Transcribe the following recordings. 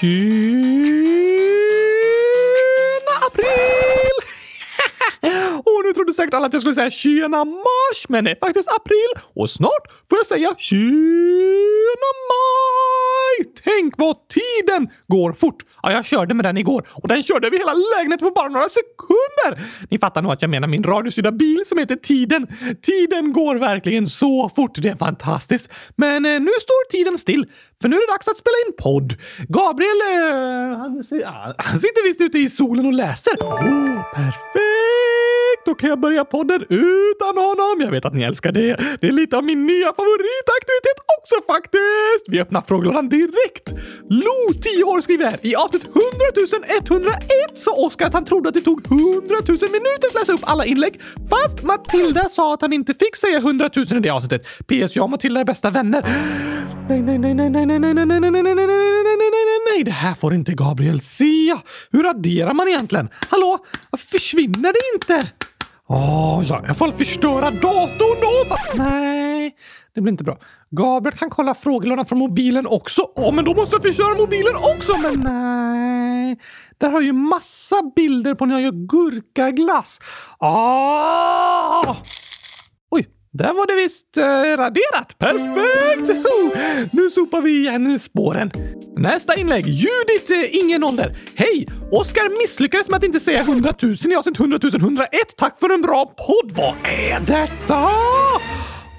Tjena april! Och nu trodde säkert alla att jag skulle säga tjena mars, men det är faktiskt april och snart får jag säga tjena maj! Tänk vad tiden går fort! Ja, jag körde med den igår och den körde över hela lägenheten på bara några sekunder! Ni fattar nog att jag menar min radiostyrda bil som heter Tiden. Tiden går verkligen så fort, det är fantastiskt. Men eh, nu står tiden still, för nu är det dags att spela in podd. Gabriel, eh, han, ah, han sitter visst ute i solen och läser. Oh, perfekt! Då kan jag börja podden utan honom. Jag vet att ni älskar det. Det är lite av min nya favoritaktivitet också faktiskt. Vi öppnar frågelådan direkt. Lo, 10 år, skriver här. I avsnitt 100 101 sa Oskar att han trodde att det tog 100 000 minuter att läsa upp alla inlägg. Fast Matilda sa att han inte fick säga 100 000 i det avsnittet. PS. Jag och Matilda är bästa vänner. Nej, nej, nej, nej, nej, nej, nej, nej, nej, nej, nej, nej, nej, nej, nej, det här får inte Gabriel se. Hur raderar man egentligen? Hallå? Försvinner det inte? Åh, ja, jag får förstöra datorn då! Nej, det blir inte bra. Gabriel kan kolla frågelådan från mobilen också. Åh, men då måste jag förstöra mobilen också! Men nej, där har ju massa bilder på när jag gör gurkaglass. Ah! Oj, där var det visst eh, raderat. Perfekt! Nu sopar vi igen spåren. Nästa inlägg. Judith, eh, ingen ålder. Hej! Oskar misslyckades med att inte säga 100 000 i avsnitt 100 101. Tack för en bra podd. Vad är detta?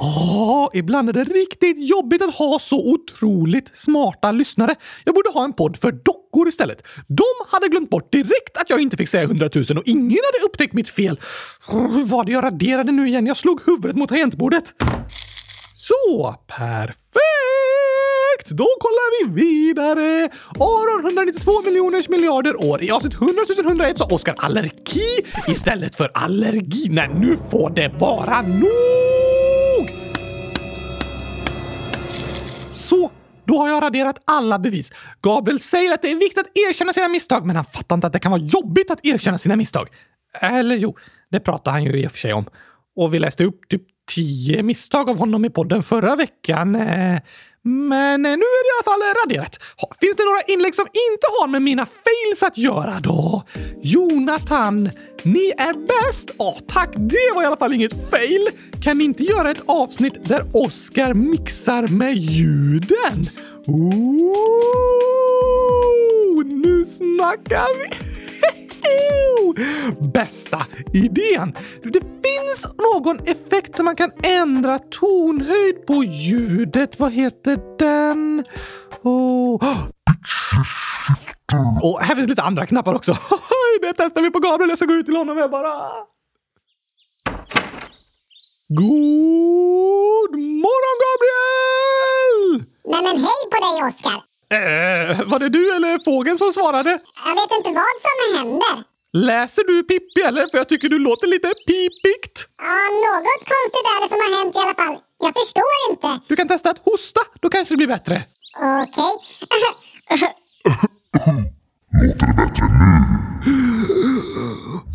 Åh, ibland är det riktigt jobbigt att ha så otroligt smarta lyssnare. Jag borde ha en podd för dockor istället. De hade glömt bort direkt att jag inte fick säga 100 000 och ingen hade upptäckt mitt fel. Hur var det jag raderade nu igen? Jag slog huvudet mot tangentbordet. Så, perfekt! Då kollar vi vidare. Aron 192 miljoners miljarder år. I avsnitt 100 101 sa Oskar allergi istället för allergi. Nej, nu får det vara nog! Så, då har jag raderat alla bevis. Gabriel säger att det är viktigt att erkänna sina misstag, men han fattar inte att det kan vara jobbigt att erkänna sina misstag. Eller jo, det pratar han ju i och för sig om. Och vi läste upp typ tio misstag av honom i podden förra veckan. Eh, men eh, nu är det i alla fall eh, raderat. Finns det några inlägg som inte har med mina fails att göra då? Jonathan, ni är bäst! Ja, tack. Det var i alla fall inget fail. Kan ni inte göra ett avsnitt där Oscar mixar med ljuden? Ooh, nu snackar vi! Bästa idén! Det finns någon effekt där man kan ändra tonhöjd på ljudet. Vad heter den? Oh. Och här finns lite andra knappar också. Det testar vi på Gabriel. Jag ska gå ut till honom här bara. God morgon Gabriel! Nej men hej på dig Oskar! Eh, var det du eller fågeln som svarade? Jag vet inte vad som händer. Läser du Pippi eller? För jag tycker du låter lite pipigt. Ja, något konstigt är det som har hänt i alla fall. Jag förstår inte. Du kan testa att hosta, då kanske det blir bättre. Okej.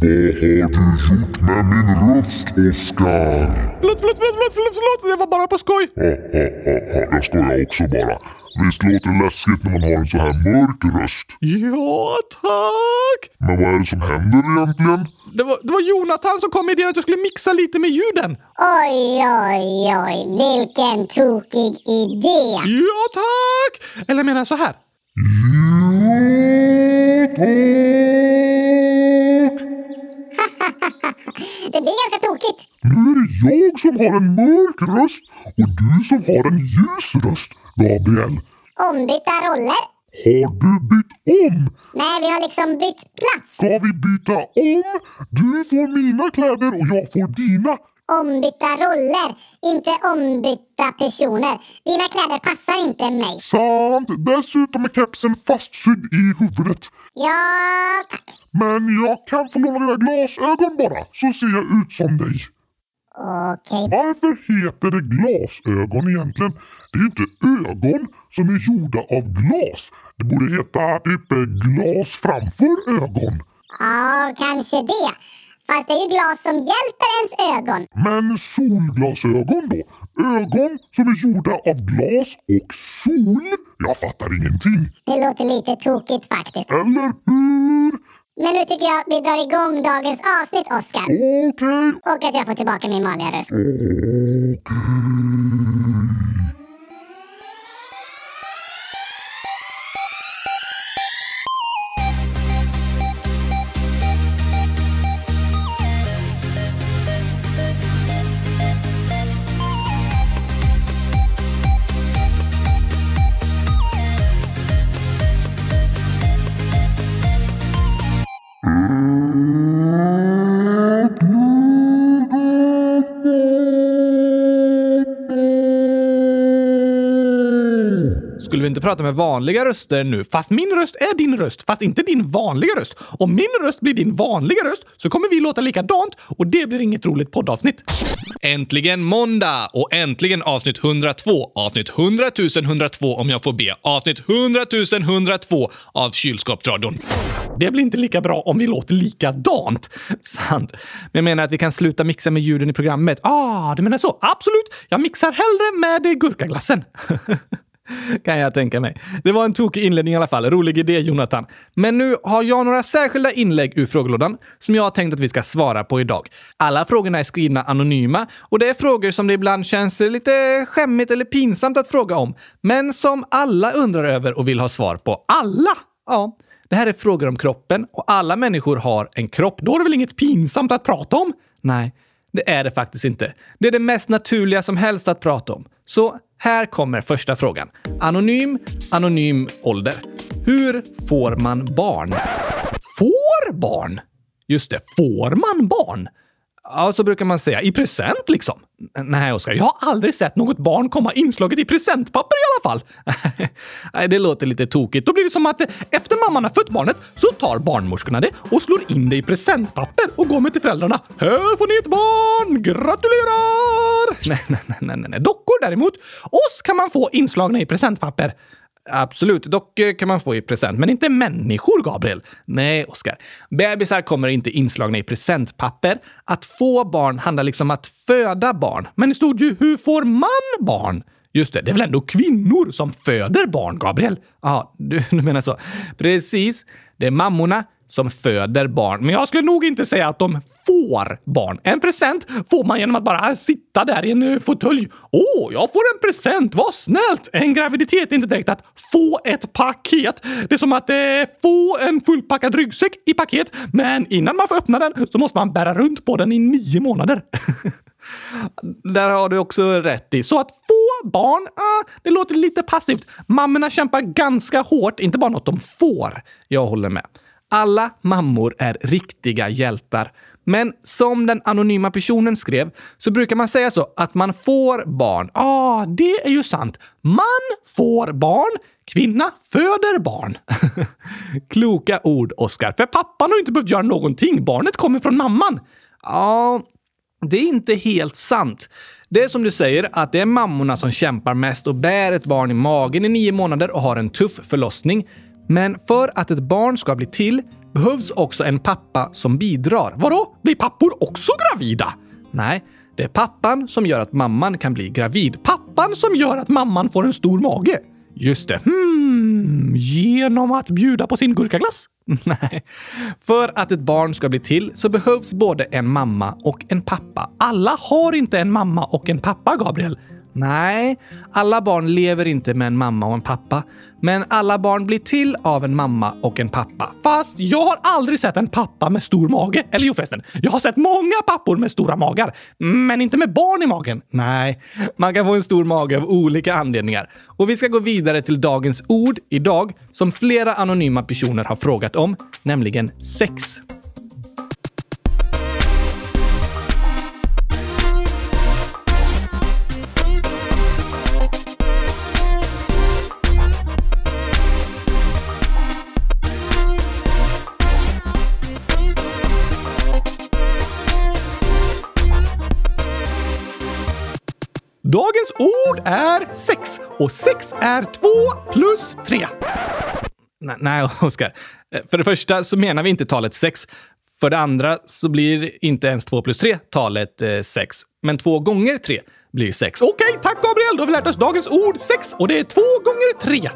Vad har du gjort med min röst, Oskar? Förlåt, förlåt, förlåt, förlåt, förlåt, förlåt. det var bara på skoj. Ha, ha, ha, ha. Jag skojar också bara. Visst låter det läskigt när man har en så här mörk röst? Ja, tack! Men vad är det som händer egentligen? Det var, det var Jonathan som kom med idén att jag skulle mixa lite med ljuden. Oj, oj, oj, vilken tokig idé. Ja, tack! Eller jag menar så här. Det blir ganska tokigt. Nu är det jag som har en mörk röst och du som har en ljus röst, Gabriel. Ombytta roller? Har du bytt om? Nej, vi har liksom bytt plats. Ska vi byta om? Du får mina kläder och jag får dina. Ombytta roller, inte ombytta personer. Dina kläder passar inte mig. Sant! Dessutom är kepsen fastsydd i huvudet. Ja, tack. Men jag kan få låna dina glasögon bara, så ser jag ut som dig. Okej. Varför heter det glasögon egentligen? Det är ju inte ögon som är gjorda av glas. Det borde heta typ glas framför ögon. Ja, kanske det. Fast det är ju glas som hjälper ens ögon. Men solglasögon då? ögon som är gjorda av glas och sol. Jag fattar ingenting. Det låter lite tokigt faktiskt. Eller hur? Men nu tycker jag vi drar igång dagens avsnitt, Oscar. Okej. Och att jag får tillbaka min vanliga röst. Skulle prata med vanliga röster nu? Fast min röst är din röst, fast inte din vanliga röst. Om min röst blir din vanliga röst så kommer vi låta likadant och det blir inget roligt poddavsnitt. Äntligen måndag och äntligen avsnitt 102. Avsnitt 100 102 om jag får be. Avsnitt 100 102 av Kylskåpsradion. Det blir inte lika bra om vi låter likadant. Sant. Men jag menar att vi kan sluta mixa med ljuden i programmet. Ah, du menar så? Absolut. Jag mixar hellre med gurkaglassen. kan jag tänka mig. Det var en tokig inledning i alla fall. Rolig idé, Jonathan. Men nu har jag några särskilda inlägg ur frågelådan som jag har tänkt att vi ska svara på idag. Alla frågorna är skrivna anonyma och det är frågor som det ibland känns lite skämmigt eller pinsamt att fråga om, men som alla undrar över och vill ha svar på. Alla! Ja. Det här är frågor om kroppen och alla människor har en kropp. Då är det väl inget pinsamt att prata om? Nej, det är det faktiskt inte. Det är det mest naturliga som helst att prata om. Så här kommer första frågan. Anonym, anonym ålder. Hur får man barn? Får barn? Just det, får man barn? Ja, så brukar man säga. I present liksom? Nej, Oskar, jag har aldrig sett något barn komma inslaget i presentpapper i alla fall. Nej, det låter lite tokigt. Då blir det som att eh, efter mamman har fött barnet så tar barnmorskorna det och slår in det i presentpapper och går med till föräldrarna. Här får ni ett barn! Gratulerar! Nej, nej, nej, nej, nej. Dockor däremot, oss kan man få inslagna i presentpapper. Absolut, dockor eh, kan man få i present, men inte människor, Gabriel. Nej, Oskar. Bebisar kommer inte inslagna i presentpapper. Att få barn handlar liksom om att föda barn. Men det stod ju “Hur får man barn?” Just det, det är väl ändå kvinnor som föder barn, Gabriel? Ja, du, du menar så. Precis. Det är mammorna som föder barn. Men jag skulle nog inte säga att de får barn. En present får man genom att bara äh, sitta där i en eh, fåtölj. Åh, jag får en present, vad snällt! En graviditet är inte direkt att få ett paket. Det är som att eh, få en fullpackad ryggsäck i paket, men innan man får öppna den så måste man bära runt på den i nio månader. Där har du också rätt i. Så att få barn, ah, det låter lite passivt. Mammorna kämpar ganska hårt, inte bara något de får. Jag håller med. Alla mammor är riktiga hjältar. Men som den anonyma personen skrev så brukar man säga så att man får barn. Ja, ah, det är ju sant. Man får barn. Kvinna föder barn. Kloka ord, Oskar. För pappan har inte behövt göra någonting. Barnet kommer från mamman. Ja, det är inte helt sant. Det är som du säger, att det är mammorna som kämpar mest och bär ett barn i magen i nio månader och har en tuff förlossning. Men för att ett barn ska bli till behövs också en pappa som bidrar. Vadå? Blir pappor också gravida? Nej, det är pappan som gör att mamman kan bli gravid. Pappan som gör att mamman får en stor mage. Just det. Hmm, genom att bjuda på sin gurkaglass? Nej. För att ett barn ska bli till så behövs både en mamma och en pappa. Alla har inte en mamma och en pappa, Gabriel. Nej, alla barn lever inte med en mamma och en pappa. Men alla barn blir till av en mamma och en pappa. Fast jag har aldrig sett en pappa med stor mage. Eller jo förresten, jag har sett många pappor med stora magar. Men inte med barn i magen. Nej, man kan få en stor mage av olika anledningar. Och vi ska gå vidare till dagens ord idag som flera anonyma personer har frågat om, nämligen sex. Ord är sex och sex är två plus tre. Nej, Oskar. För det första så menar vi inte talet sex. För det andra så blir inte ens två plus tre talet eh, sex. Men två gånger tre blir sex. Okej, tack Gabriel! Då har vi lärt oss dagens ord sex och det är två gånger tre.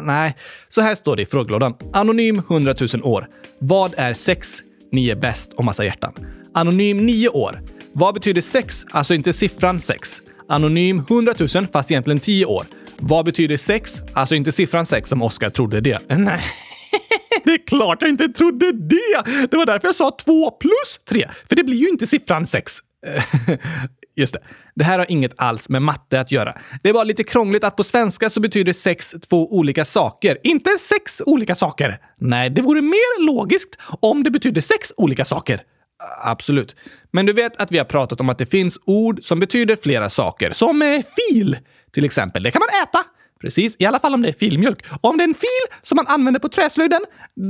Nej, så här står det i frågelådan. Anonym 100 000 år. Vad är sex? Ni är bäst och massa hjärtan. Anonym 9 år. Vad betyder sex? Alltså inte siffran sex. Anonym 100 000 fast egentligen 10 år. Vad betyder sex? Alltså inte siffran sex som Oskar trodde det. Nej. Det är klart jag inte trodde det! Det var därför jag sa 2 plus 3, för det blir ju inte siffran 6. Just det. Det här har inget alls med matte att göra. Det är bara lite krångligt att på svenska så betyder sex två olika saker. Inte sex olika saker. Nej, det vore mer logiskt om det betydde sex olika saker. Absolut. Men du vet att vi har pratat om att det finns ord som betyder flera saker. Som eh, fil, till exempel. Det kan man äta. Precis, i alla fall om det är filmjölk. Om det är en fil som man använder på träslöjden,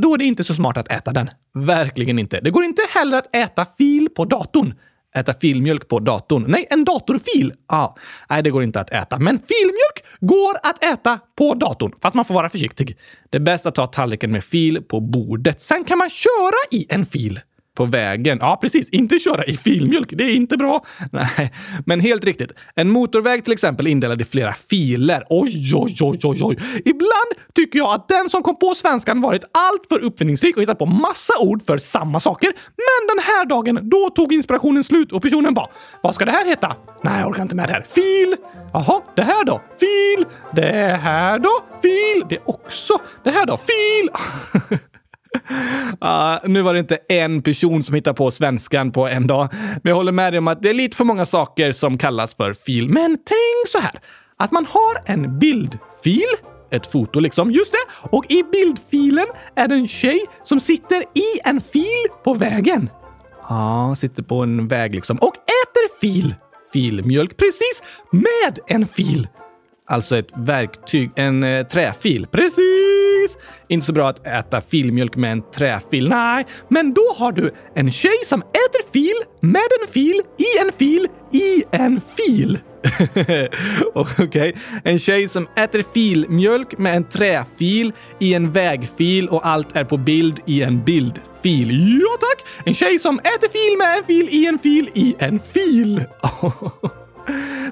då är det inte så smart att äta den. Verkligen inte. Det går inte heller att äta fil på datorn. Äta filmjölk på datorn? Nej, en datorfil. Ah, nej, det går inte att äta. Men filmjölk går att äta på datorn, fast man får vara försiktig. Det är bäst att ta tallriken med fil på bordet. Sen kan man köra i en fil på vägen. Ja, precis. Inte köra i filmjölk. Det är inte bra. Nej, men helt riktigt. En motorväg till exempel indelad i flera filer. Oj, oj, oj, oj, oj. Ibland tycker jag att den som kom på svenskan varit alltför uppfinningsrik och hittat på massa ord för samma saker. Men den här dagen, då tog inspirationen slut och personen bara “Vad ska det här heta?” “Nej, jag orkar inte med det här.” “Fil!” “Jaha, det här då?” “Fil!” “Det här då?” “Fil!” “Det också?” “Det här då?” “Fil!” Uh, nu var det inte en person som hittade på svenskan på en dag, men jag håller med dig om att det är lite för många saker som kallas för fil. Men tänk så här, att man har en bildfil, ett foto liksom, just det, och i bildfilen är det en tjej som sitter i en fil på vägen. Ja, sitter på en väg liksom och äter fil. Filmjölk, precis, med en fil. Alltså ett verktyg, en eh, träfil. Precis! Inte så bra att äta filmjölk med en träfil. Nej, men då har du en tjej som äter fil med en fil i en fil i en fil. Okej, okay. en tjej som äter filmjölk med en träfil i en vägfil och allt är på bild i en bildfil. Ja tack! En tjej som äter fil med en fil i en fil i en fil.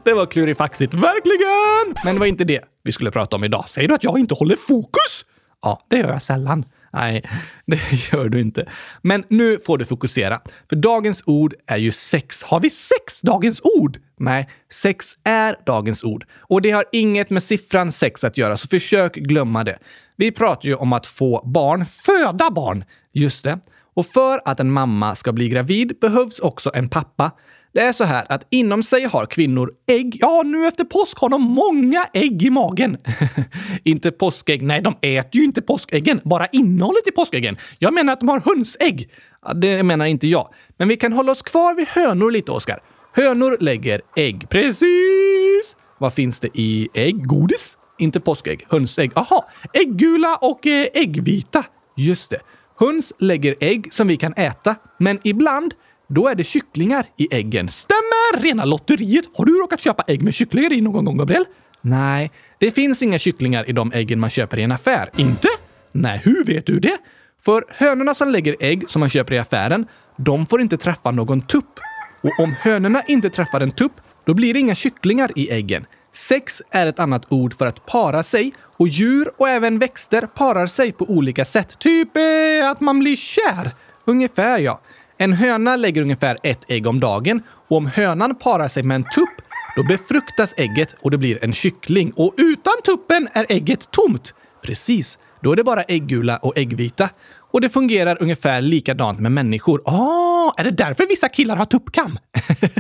Det var klurifaxigt, verkligen! Men det var inte det vi skulle prata om idag. Säger du att jag inte håller fokus? Ja, det gör jag sällan. Nej, det gör du inte. Men nu får du fokusera. För dagens ord är ju sex. Har vi sex dagens ord? Nej, sex är dagens ord. Och det har inget med siffran sex att göra, så försök glömma det. Vi pratar ju om att få barn, föda barn. Just det. Och för att en mamma ska bli gravid behövs också en pappa. Det är så här att inom sig har kvinnor ägg. Ja, nu efter påsk har de många ägg i magen. inte påskägg. Nej, de äter ju inte påskäggen. Bara innehållet i påskäggen. Jag menar att de har hönsägg. Ja, det menar inte jag. Men vi kan hålla oss kvar vid hönor lite, Oskar. Hönor lägger ägg. Precis! Vad finns det i ägg? Godis? Inte påskägg. Hönsägg. Aha, ägggula och eh, äggvita. Just det. Höns lägger ägg som vi kan äta, men ibland då är det kycklingar i äggen. Stämmer! Rena lotteriet! Har du råkat köpa ägg med kycklingar i någon gång, Gabriel? Nej, det finns inga kycklingar i de äggen man köper i en affär. Inte? Nej, hur vet du det? För hönorna som lägger ägg som man köper i affären, de får inte träffa någon tupp. Och om hönorna inte träffar en tupp, då blir det inga kycklingar i äggen. Sex är ett annat ord för att para sig och djur och även växter parar sig på olika sätt. Typ eh, att man blir kär. Ungefär ja. En höna lägger ungefär ett ägg om dagen och om hönan parar sig med en tupp, då befruktas ägget och det blir en kyckling. Och utan tuppen är ägget tomt. Precis, då är det bara äggula och äggvita. Och det fungerar ungefär likadant med människor. Ah, är det därför vissa killar har tuppkam?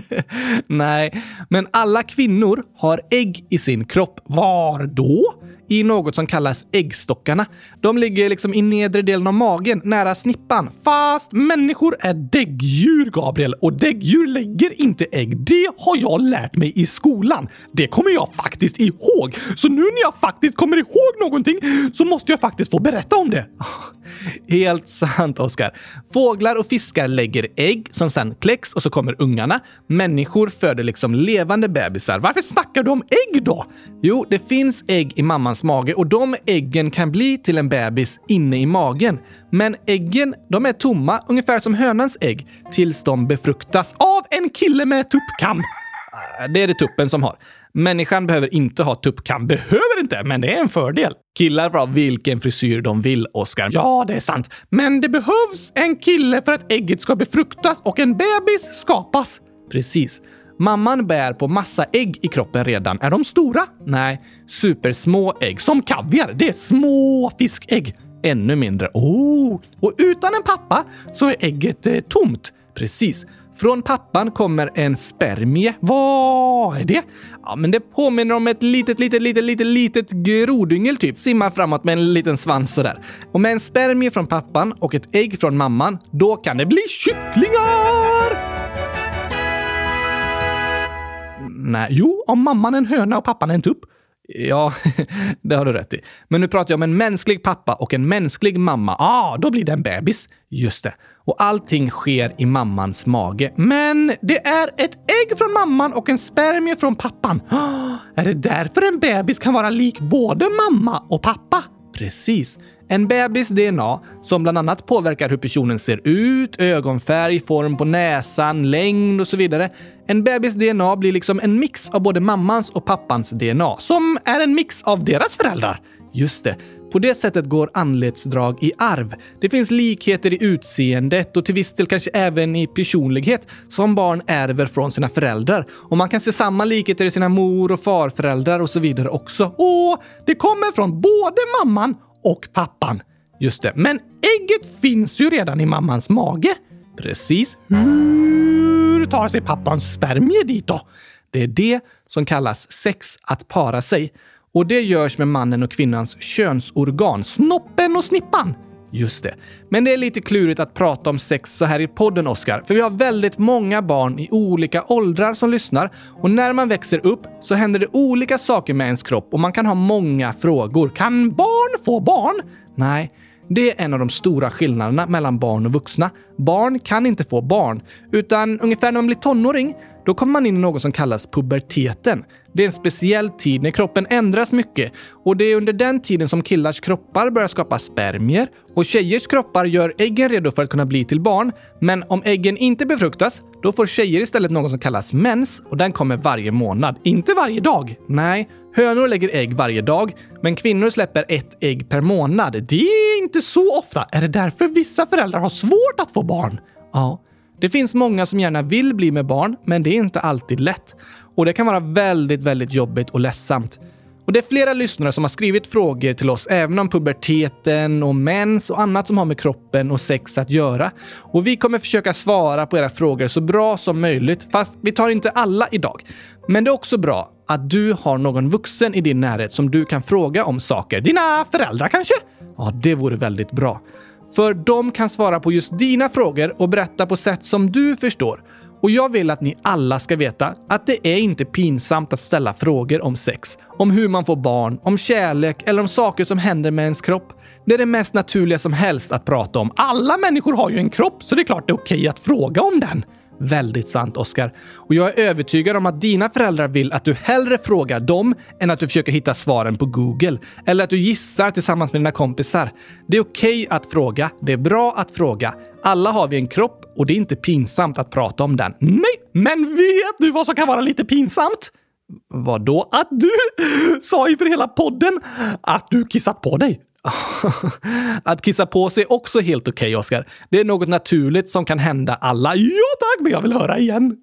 Nej, men alla kvinnor har ägg i sin kropp. Var då? I något som kallas äggstockarna. De ligger liksom i nedre delen av magen, nära snippan. Fast människor är däggdjur, Gabriel, och däggdjur lägger inte ägg. Det har jag lärt mig i skolan. Det kommer jag faktiskt ihåg. Så nu när jag faktiskt kommer ihåg någonting så måste jag faktiskt få berätta om det. Helt sant, Oskar. Fåglar och fiskar lägger ägg som sen kläcks och så kommer ungarna. Människor föder liksom levande bebisar. Varför snackar du om ägg då? Jo, det finns ägg i mammans mage och de äggen kan bli till en bebis inne i magen. Men äggen, de är tomma, ungefär som hönans ägg, tills de befruktas av en kille med tuppkam. Äh, det är det tuppen som har. Människan behöver inte ha tuppkam. Behöver inte, men det är en fördel. Killar får ha vilken frisyr de vill, Oscar. Ja, det är sant. Men det behövs en kille för att ägget ska befruktas och en bebis skapas. Precis. Mamman bär på massa ägg i kroppen redan. Är de stora? Nej, supersmå ägg. Som kaviar. Det är små fiskägg. Ännu mindre. Oh! Och utan en pappa så är ägget eh, tomt. Precis. Från pappan kommer en spermie. Vad är det? Ja, men det påminner om ett litet, litet, litet, litet, litet grodyngel typ. Simmar framåt med en liten svans sådär. Och med en spermie från pappan och ett ägg från mamman, då kan det bli kycklingar! Nej, jo, om mamman är en höna och pappan är en tupp. Ja, det har du rätt i. Men nu pratar jag om en mänsklig pappa och en mänsklig mamma. ah, då blir det en bebis. Just det. Och allting sker i mammans mage. Men det är ett ägg från mamman och en spermie från pappan. Oh, är det därför en bebis kan vara lik både mamma och pappa? Precis. En bebis DNA som bland annat påverkar hur personen ser ut, ögonfärg, form på näsan, längd och så vidare. En bebis DNA blir liksom en mix av både mammans och pappans DNA, som är en mix av deras föräldrar. Just det. På det sättet går anletsdrag i arv. Det finns likheter i utseendet och till viss del kanske även i personlighet som barn ärver från sina föräldrar. Och man kan se samma likheter i sina mor och farföräldrar och så vidare också. Och det kommer från både mamman och pappan. Just det. Men ägget finns ju redan i mammans mage. Precis. Hur tar sig pappans spermie dit då? Det är det som kallas sex, att para sig. Och det görs med mannen och kvinnans könsorgan, snoppen och snippan. Just det. Men det är lite klurigt att prata om sex så här i podden, Oscar. För vi har väldigt många barn i olika åldrar som lyssnar. Och när man växer upp så händer det olika saker med ens kropp och man kan ha många frågor. Kan barn få barn? Nej. Det är en av de stora skillnaderna mellan barn och vuxna. Barn kan inte få barn, utan ungefär när man blir tonåring, då kommer man in i något som kallas puberteten. Det är en speciell tid när kroppen ändras mycket och det är under den tiden som killars kroppar börjar skapa spermier och tjejers kroppar gör äggen redo för att kunna bli till barn. Men om äggen inte befruktas, då får tjejer istället något som kallas mens och den kommer varje månad. Inte varje dag. Nej, hönor lägger ägg varje dag, men kvinnor släpper ett ägg per månad. Det är inte så ofta. Är det därför vissa föräldrar har svårt att få barn? Ja. Det finns många som gärna vill bli med barn, men det är inte alltid lätt. Och det kan vara väldigt, väldigt jobbigt och ledsamt. Och det är flera lyssnare som har skrivit frågor till oss även om puberteten och mens och annat som har med kroppen och sex att göra. Och vi kommer försöka svara på era frågor så bra som möjligt, fast vi tar inte alla idag. Men det är också bra att du har någon vuxen i din närhet som du kan fråga om saker. Dina föräldrar kanske? Ja, det vore väldigt bra. För de kan svara på just dina frågor och berätta på sätt som du förstår. Och jag vill att ni alla ska veta att det är inte pinsamt att ställa frågor om sex, om hur man får barn, om kärlek eller om saker som händer med ens kropp. Det är det mest naturliga som helst att prata om. Alla människor har ju en kropp, så det är klart det är okej att fråga om den. Väldigt sant, Oscar. Och jag är övertygad om att dina föräldrar vill att du hellre frågar dem än att du försöker hitta svaren på Google. Eller att du gissar tillsammans med dina kompisar. Det är okej okay att fråga. Det är bra att fråga. Alla har vi en kropp och det är inte pinsamt att prata om den. Nej, men vet du vad som kan vara lite pinsamt? Vadå? Att du sa inför hela podden att du kissat på dig. Att kissa på sig är också helt okej, okay, Oskar. Det är något naturligt som kan hända alla. Ja tack, men jag vill höra igen.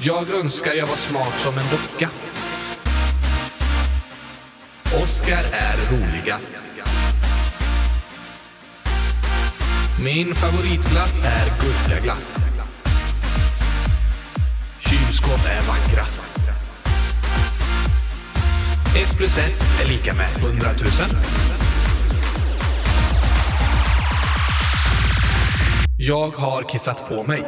Jag önskar jag var smart som en docka. Oskar är roligast. Min favoritglass är gurkaglass. Kylskåp är vackrast plus 1 är lika med 100 000. Jag har kissat på mig.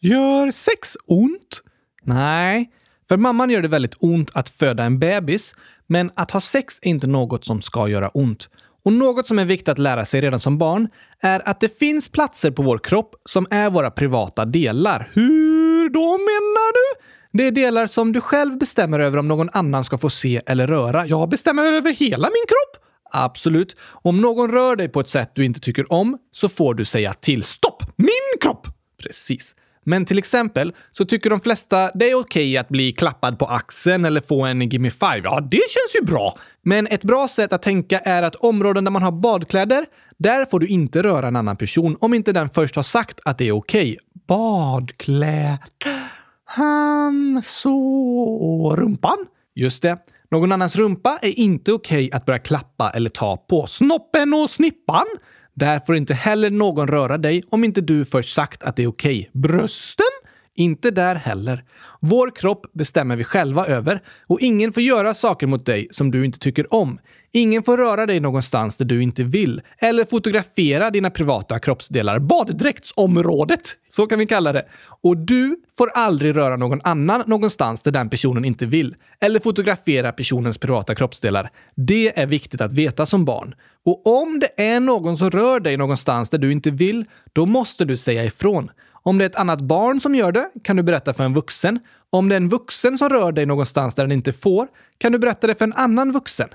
Gör sex ont? Nej, för mamman gör det väldigt ont att föda en bebis, men att ha sex är inte något som ska göra ont. Och något som är viktigt att lära sig redan som barn är att det finns platser på vår kropp som är våra privata delar. Hur då menar du? Det är delar som du själv bestämmer över om någon annan ska få se eller röra. Jag bestämmer över hela min kropp? Absolut. Om någon rör dig på ett sätt du inte tycker om så får du säga till. Stopp! Min kropp! Precis. Men till exempel så tycker de flesta det är okej att bli klappad på axeln eller få en gimme five. Ja, det känns ju bra. Men ett bra sätt att tänka är att områden där man har badkläder, där får du inte röra en annan person om inte den först har sagt att det är okej. Badkläder. Han, så... Rumpan? Just det. Någon annans rumpa är inte okej att börja klappa eller ta på. Snoppen och snippan? Där får inte heller någon röra dig om inte du först sagt att det är okej. Brösten? Inte där heller. Vår kropp bestämmer vi själva över och ingen får göra saker mot dig som du inte tycker om. Ingen får röra dig någonstans där du inte vill eller fotografera dina privata kroppsdelar. Baddräktsområdet, så kan vi kalla det. Och du får aldrig röra någon annan någonstans där den personen inte vill eller fotografera personens privata kroppsdelar. Det är viktigt att veta som barn. Och om det är någon som rör dig någonstans där du inte vill, då måste du säga ifrån. Om det är ett annat barn som gör det kan du berätta för en vuxen. Om det är en vuxen som rör dig någonstans där den inte får kan du berätta det för en annan vuxen.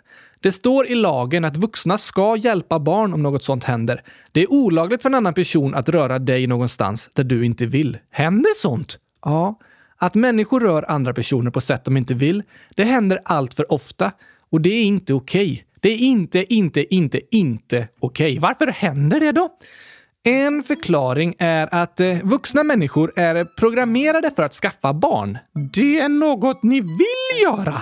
Det står i lagen att vuxna ska hjälpa barn om något sånt händer. Det är olagligt för en annan person att röra dig någonstans där du inte vill. Händer sånt? Ja. Att människor rör andra personer på sätt de inte vill, det händer allt för ofta. Och det är inte okej. Okay. Det är inte, inte, inte, inte okej. Okay. Varför händer det då? En förklaring är att eh, vuxna människor är programmerade för att skaffa barn. Det är något ni vill göra.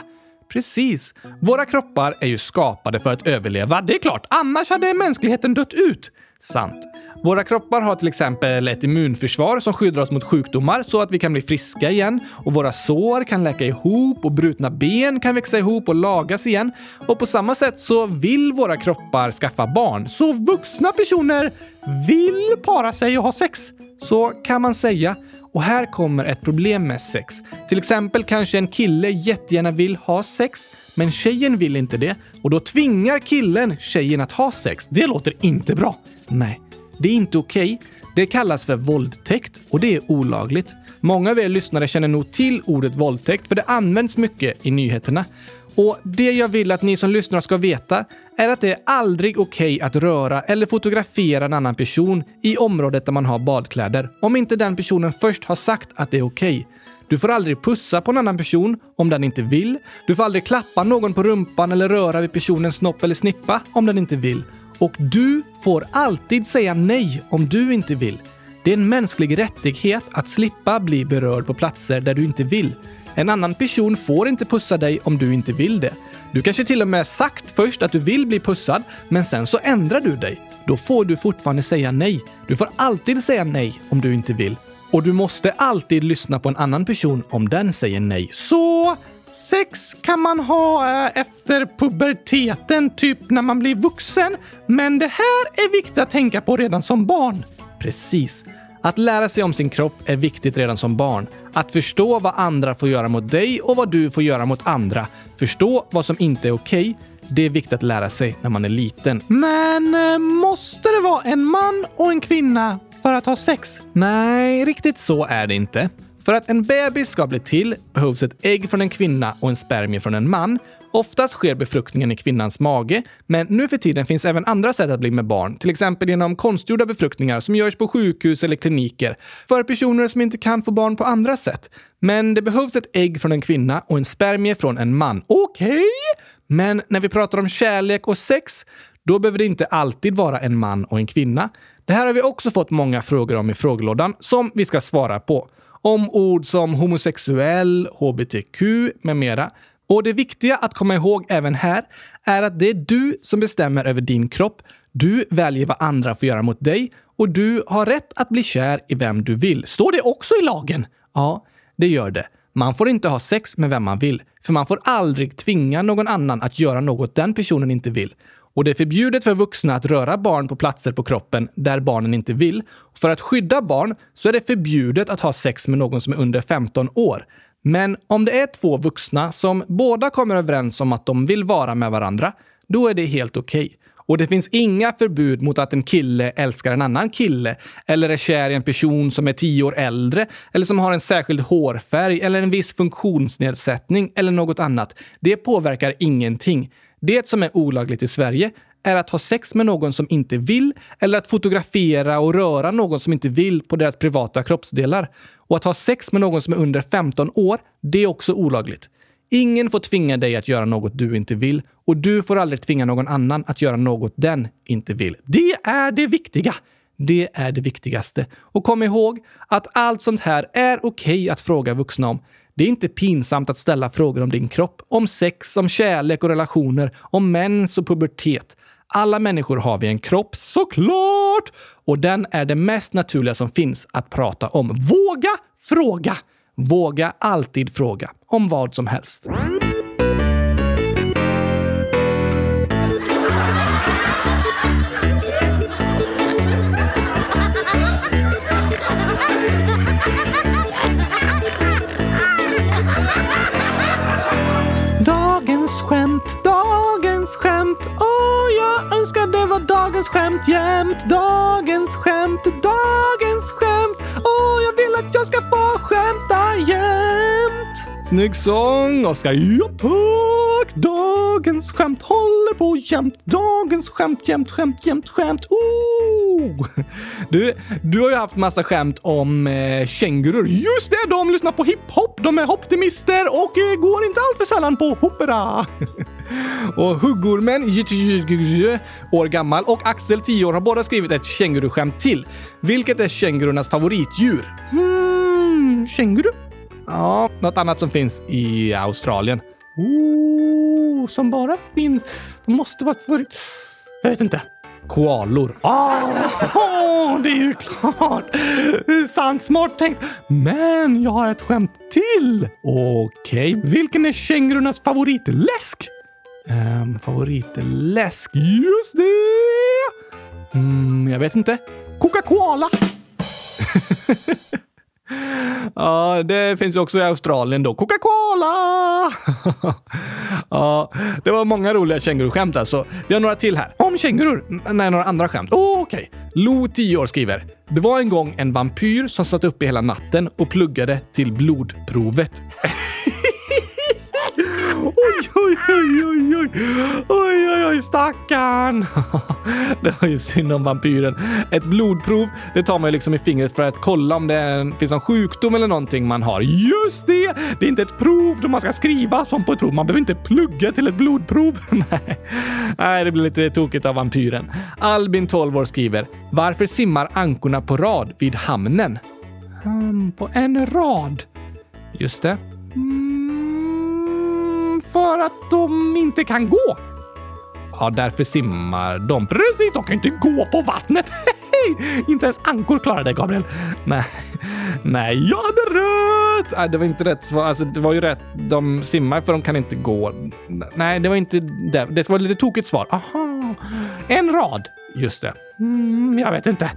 Precis. Våra kroppar är ju skapade för att överleva. Det är klart, annars hade mänskligheten dött ut. Sant. Våra kroppar har till exempel ett immunförsvar som skyddar oss mot sjukdomar så att vi kan bli friska igen. Och våra sår kan läka ihop och brutna ben kan växa ihop och lagas igen. Och på samma sätt så vill våra kroppar skaffa barn. Så vuxna personer vill para sig och ha sex. Så kan man säga. Och här kommer ett problem med sex. Till exempel kanske en kille jättegärna vill ha sex, men tjejen vill inte det. Och då tvingar killen tjejen att ha sex. Det låter inte bra. Nej, det är inte okej. Okay. Det kallas för våldtäkt och det är olagligt. Många av er lyssnare känner nog till ordet våldtäkt för det används mycket i nyheterna. Och det jag vill att ni som lyssnar ska veta är att det är aldrig okej okay att röra eller fotografera en annan person i området där man har badkläder om inte den personen först har sagt att det är okej. Okay. Du får aldrig pussa på en annan person om den inte vill. Du får aldrig klappa någon på rumpan eller röra vid personens snopp eller snippa om den inte vill. Och du får alltid säga nej om du inte vill. Det är en mänsklig rättighet att slippa bli berörd på platser där du inte vill. En annan person får inte pussa dig om du inte vill det. Du kanske till och med sagt först att du vill bli pussad, men sen så ändrar du dig. Då får du fortfarande säga nej. Du får alltid säga nej om du inte vill. Och du måste alltid lyssna på en annan person om den säger nej. Så sex kan man ha eh, efter puberteten, typ när man blir vuxen. Men det här är viktigt att tänka på redan som barn. Precis. Att lära sig om sin kropp är viktigt redan som barn. Att förstå vad andra får göra mot dig och vad du får göra mot andra. Förstå vad som inte är okej. Okay. Det är viktigt att lära sig när man är liten. Men eh, måste det vara en man och en kvinna för att ha sex? Nej, riktigt så är det inte. För att en bebis ska bli till behövs ett ägg från en kvinna och en spermie från en man. Oftast sker befruktningen i kvinnans mage, men nu för tiden finns även andra sätt att bli med barn, till exempel genom konstgjorda befruktningar som görs på sjukhus eller kliniker för personer som inte kan få barn på andra sätt. Men det behövs ett ägg från en kvinna och en spermie från en man. Okej? Okay. Men när vi pratar om kärlek och sex, då behöver det inte alltid vara en man och en kvinna. Det här har vi också fått många frågor om i frågelådan som vi ska svara på. Om ord som homosexuell, hbtq med mera. Och det viktiga att komma ihåg även här är att det är du som bestämmer över din kropp. Du väljer vad andra får göra mot dig och du har rätt att bli kär i vem du vill. Står det också i lagen? Ja, det gör det. Man får inte ha sex med vem man vill, för man får aldrig tvinga någon annan att göra något den personen inte vill. Och det är förbjudet för vuxna att röra barn på platser på kroppen där barnen inte vill. För att skydda barn så är det förbjudet att ha sex med någon som är under 15 år. Men om det är två vuxna som båda kommer överens om att de vill vara med varandra, då är det helt okej. Okay. Och det finns inga förbud mot att en kille älskar en annan kille eller är kär i en person som är tio år äldre eller som har en särskild hårfärg eller en viss funktionsnedsättning eller något annat. Det påverkar ingenting. Det som är olagligt i Sverige är att ha sex med någon som inte vill eller att fotografera och röra någon som inte vill på deras privata kroppsdelar. Och att ha sex med någon som är under 15 år, det är också olagligt. Ingen får tvinga dig att göra något du inte vill och du får aldrig tvinga någon annan att göra något den inte vill. Det är det viktiga! Det är det viktigaste. Och kom ihåg att allt sånt här är okej okay att fråga vuxna om. Det är inte pinsamt att ställa frågor om din kropp, om sex, om kärlek och relationer, om mens och pubertet. Alla människor har vi en kropp, såklart! Och den är det mest naturliga som finns att prata om. Våga fråga! Våga alltid fråga om vad som helst. Dagens skämt, dagens dagens skämt. Åh, jag önskar det var dagens skämt jämt. Dagens skämt, dagens skämt. Åh, jag vill att jag ska få skämta jämt. Snygg sång, Oskar. Ja, tack. Dagens skämt håller på jämt. Dagens skämt, jämt, skämt, jämt, skämt. Oh. Du, du har ju haft massa skämt om eh, kängurur. Just det, de lyssnar på hiphop. De är optimister och eh, går inte allt för sällan på opera. och huggormen, år gammal, och Axel, 10 år, har båda skrivit ett känguruskämt till. Vilket är kängurornas favoritdjur? Hmm, känguru? Ja, något annat som finns i Australien. Oh, som bara finns... Det måste vara ett favorit... Jag vet inte. Koalor. Ah, oh, det är ju klart! Sant smart tänkt. Men jag har ett skämt till. Okej, okay. vilken är kängurornas favoritläsk? Um, favoritläsk? Just det! Mm, jag vet inte. Coca-Cola! Ja, det finns ju också i Australien då. Coca-Cola! ja, det var många roliga känguruskämt alltså. Vi har några till här. Om kängurur? Nej, några andra skämt. Oh, Okej. Okay. Lo, 10 år, skriver. Det var en gång en vampyr som satt uppe hela natten och pluggade till blodprovet. Oj, oj, oj, oj, oj, oj, oj, oj, stackarn. Det var ju synd om vampyren. Ett blodprov, det tar man ju liksom i fingret för att kolla om det finns någon sjukdom eller någonting man har. Just det! Det är inte ett prov då man ska skriva som på ett prov. Man behöver inte plugga till ett blodprov. Nej, Nej det blir lite tokigt av vampyren. Albin, 12 år, skriver “Varför simmar ankorna på rad vid hamnen?” um, På en rad? Just det. Mm för att de inte kan gå. Ja, därför simmar de. Precis, de kan inte gå på vattnet. inte ens ankor klarar det, Gabriel. Nej, nej, jag hade rätt! Nej, det var inte rätt. Alltså, det var ju rätt. De simmar för de kan inte gå. Nej, det var inte det. Det var ett lite tokigt svar. Aha, en rad. Just det. Mm, jag vet inte.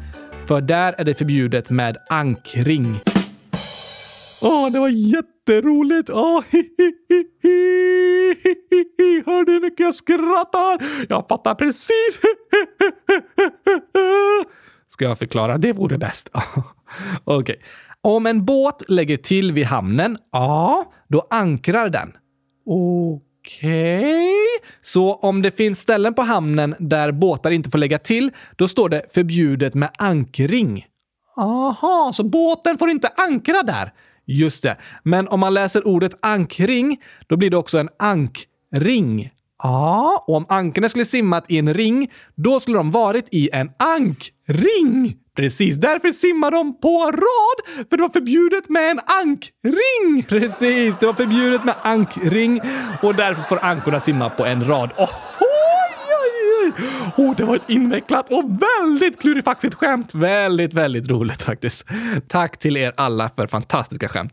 För där är det förbjudet med ankring. Åh, det var jätteroligt! Ah, Åh, hi, hi, hi, hi. Hör du hur mycket jag skrattar? Jag fattar precis. Ska jag förklara? Det vore bäst. Okej. Okay. Om en båt lägger till vid hamnen, ja, då ankrar den. Okej. Okay. Så om det finns ställen på hamnen där båtar inte får lägga till, då står det förbjudet med ankring. Aha, så båten får inte ankra där? Just det. Men om man läser ordet ankring, då blir det också en ankring. Ja, och om ankarna skulle simmat i en ring, då skulle de varit i en ankring. Precis, därför simmar de på rad, för det var förbjudet med en ankring. Precis, det var förbjudet med ankring och därför får ankorna simma på en rad. Oh, Oh, det var ett invecklat och väldigt klurifaxigt skämt. Väldigt, väldigt roligt faktiskt. Tack till er alla för fantastiska skämt.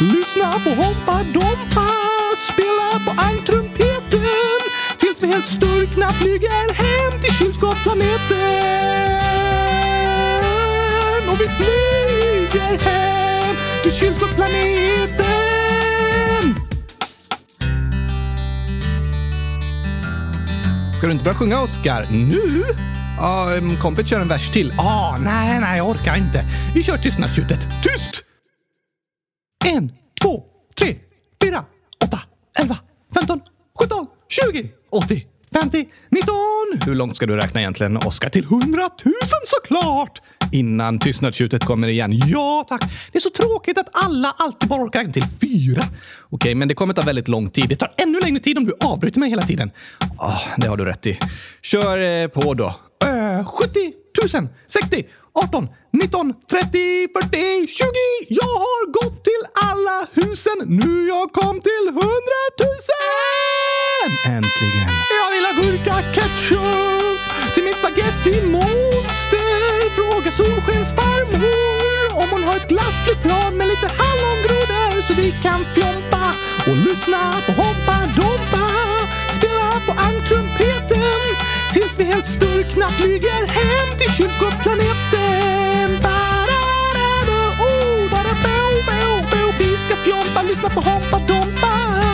Lyssna på Hoppa Dompa, spela på ankrumpeten tills vi helt sturkna flyger hem till kylskåpsplaneten. Och vi flyger hem till kylskåpsplaneten. Ska du inte börja sjunga, Oscar? Nu? Ja, um, kompet kör en vers till. Ah, nej, nej, jag orkar inte. Vi kör tystnadstjutet. Tyst! 20, 80, 50, 19. Hur långt ska du räkna egentligen, Oskar? Till 100 000 såklart! Innan tystnadstjutet kommer igen. Ja, tack. Det är så tråkigt att alla alltid bara orkar räkna till fyra. Okej, men det kommer ta väldigt lång tid. Det tar ännu längre tid om du avbryter mig hela tiden. Oh, det har du rätt i. Kör eh, på då. Uh, 70 000, 60, 18, 19, 30, 40, 20. Jag har gått till alla husen. Nu jag kom till 100 000! Glassflygplan med lite hallongrodor så vi kan fjompa och lyssna på Hoppa Dompa. Spela på ankrumpeten tills vi helt sturkna flyger hem till kylskåpsplaneten. Ba-da-da-da, oh, ba-da-bo, bo, bo. Vi ska fjompa, lyssna på Hoppa Dompa.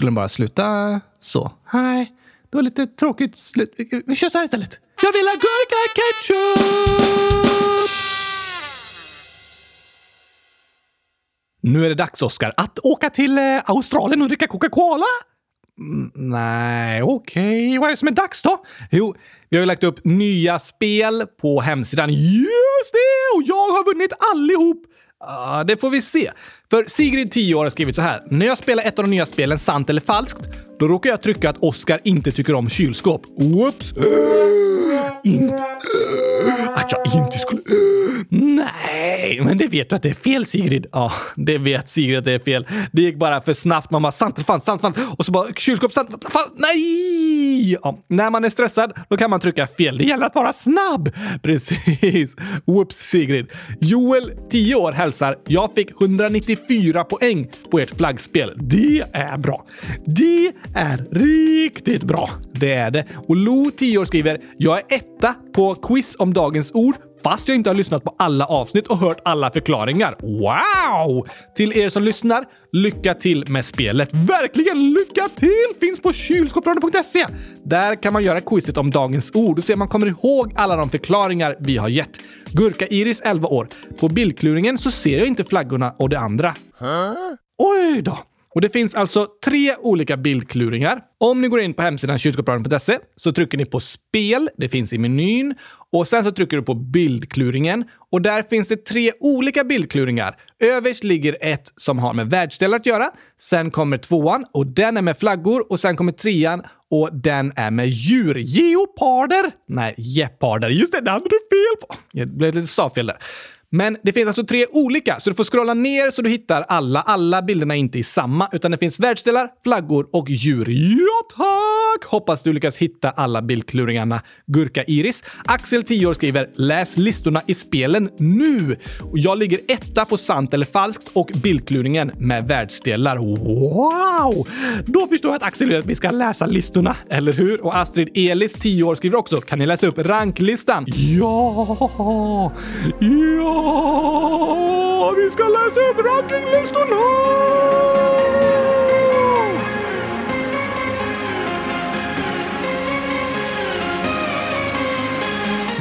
Skulle den bara sluta så? Nej, det var lite tråkigt slut. Vi- kör så här istället. Jag vill ha gurka ketchup! Nu är det dags, Oskar, att åka till eh, Australien och dricka Coca-Cola. Mm, nej, okej. Vad är det som är dags då? Jo, vi har ju lagt upp nya spel på hemsidan. Just det! Och jag har vunnit allihop! Uh, det får vi se. För Sigrid, 10 år, har skrivit så här. När jag spelar ett av de nya spelen, sant eller falskt, då råkar jag trycka att Oscar inte tycker om kylskåp. Whoops! Inte... Att jag inte skulle... Nej, men det vet du att det är fel Sigrid. Ja, det vet Sigrid att det är fel. Det gick bara för snabbt. Man bara sant eller falskt, sant, falskt. Och så bara kylskåp, sant, falskt. Nej! Ja, när man är stressad, då kan man trycka fel. Det gäller att vara snabb. Precis. Whoops Sigrid. Joel, 10 år, hälsar. Jag fick 195 194 poäng på ert flaggspel. Det är bra. Det är riktigt bra. Det är det. Och Lo, 10 år, skriver “Jag är etta på quiz om dagens ord fast jag inte har lyssnat på alla avsnitt och hört alla förklaringar. Wow! Till er som lyssnar, lycka till med spelet. Verkligen lycka till! Finns på kylskåpsradion.se. Där kan man göra quizet om dagens ord och se om man kommer ihåg alla de förklaringar vi har gett. Gurka-Iris, 11 år. På bildkluringen så ser jag inte flaggorna och det andra. Oj då! Och det finns alltså tre olika bildkluringar. Om ni går in på hemsidan kylskåpsradion.se så trycker ni på spel, det finns i menyn. Och sen så trycker du på bildkluringen och där finns det tre olika bildkluringar. Överst ligger ett som har med världsdelar att göra. Sen kommer tvåan och den är med flaggor och sen kommer trean och den är med djur. Geoparder! Nej, geparder. Just det, det hade du fel på. Det blev ett litet stavfel där. Men det finns alltså tre olika, så du får scrolla ner så du hittar alla. Alla bilderna är inte i samma, utan det finns världsdelar, flaggor och djur. Ja, tack! Hoppas du lyckas hitta alla bildkluringarna. Gurka Iris. Axel, 10 år, skriver “Läs listorna i spelen nu!” Jag ligger etta på sant eller falskt och bildkluringen med världsdelar. Wow! Då förstår jag att Axel vill att vi ska läsa listorna, eller hur? Och Astrid Elis, 10 år, skriver också “Kan ni läsa upp ranklistan?” Ja! Ja! Vi ska läsa upp rankinglistorna!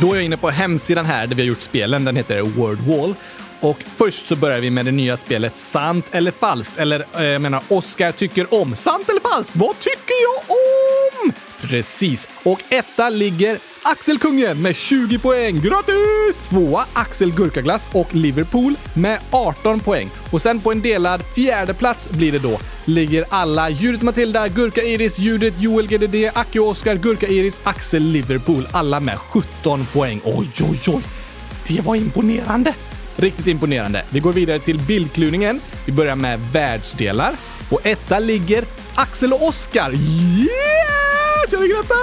Då är jag inne på hemsidan här där vi har gjort spelen. Den heter Word Wall. Och först så börjar vi med det nya spelet Sant eller falskt. Eller eh, jag menar, Oscar tycker om. Sant eller falskt? Vad tycker jag om? Precis. Och etta ligger Axel Kungen med 20 poäng. Grattis! Tvåa Axel Gurkaglass och Liverpool med 18 poäng. Och sen på en delad fjärde plats blir det då ligger alla Judith Matilda, Gurka Iris, Judith, Joel GDD, Acke Oskar, Gurka Iris, Axel Liverpool. Alla med 17 poäng. Oj, oj, oj! Det var imponerande! Riktigt imponerande. Vi går vidare till bildkluningen. Vi börjar med världsdelar. Och etta ligger Axel och Oskar. Yes! Jag vill gratta!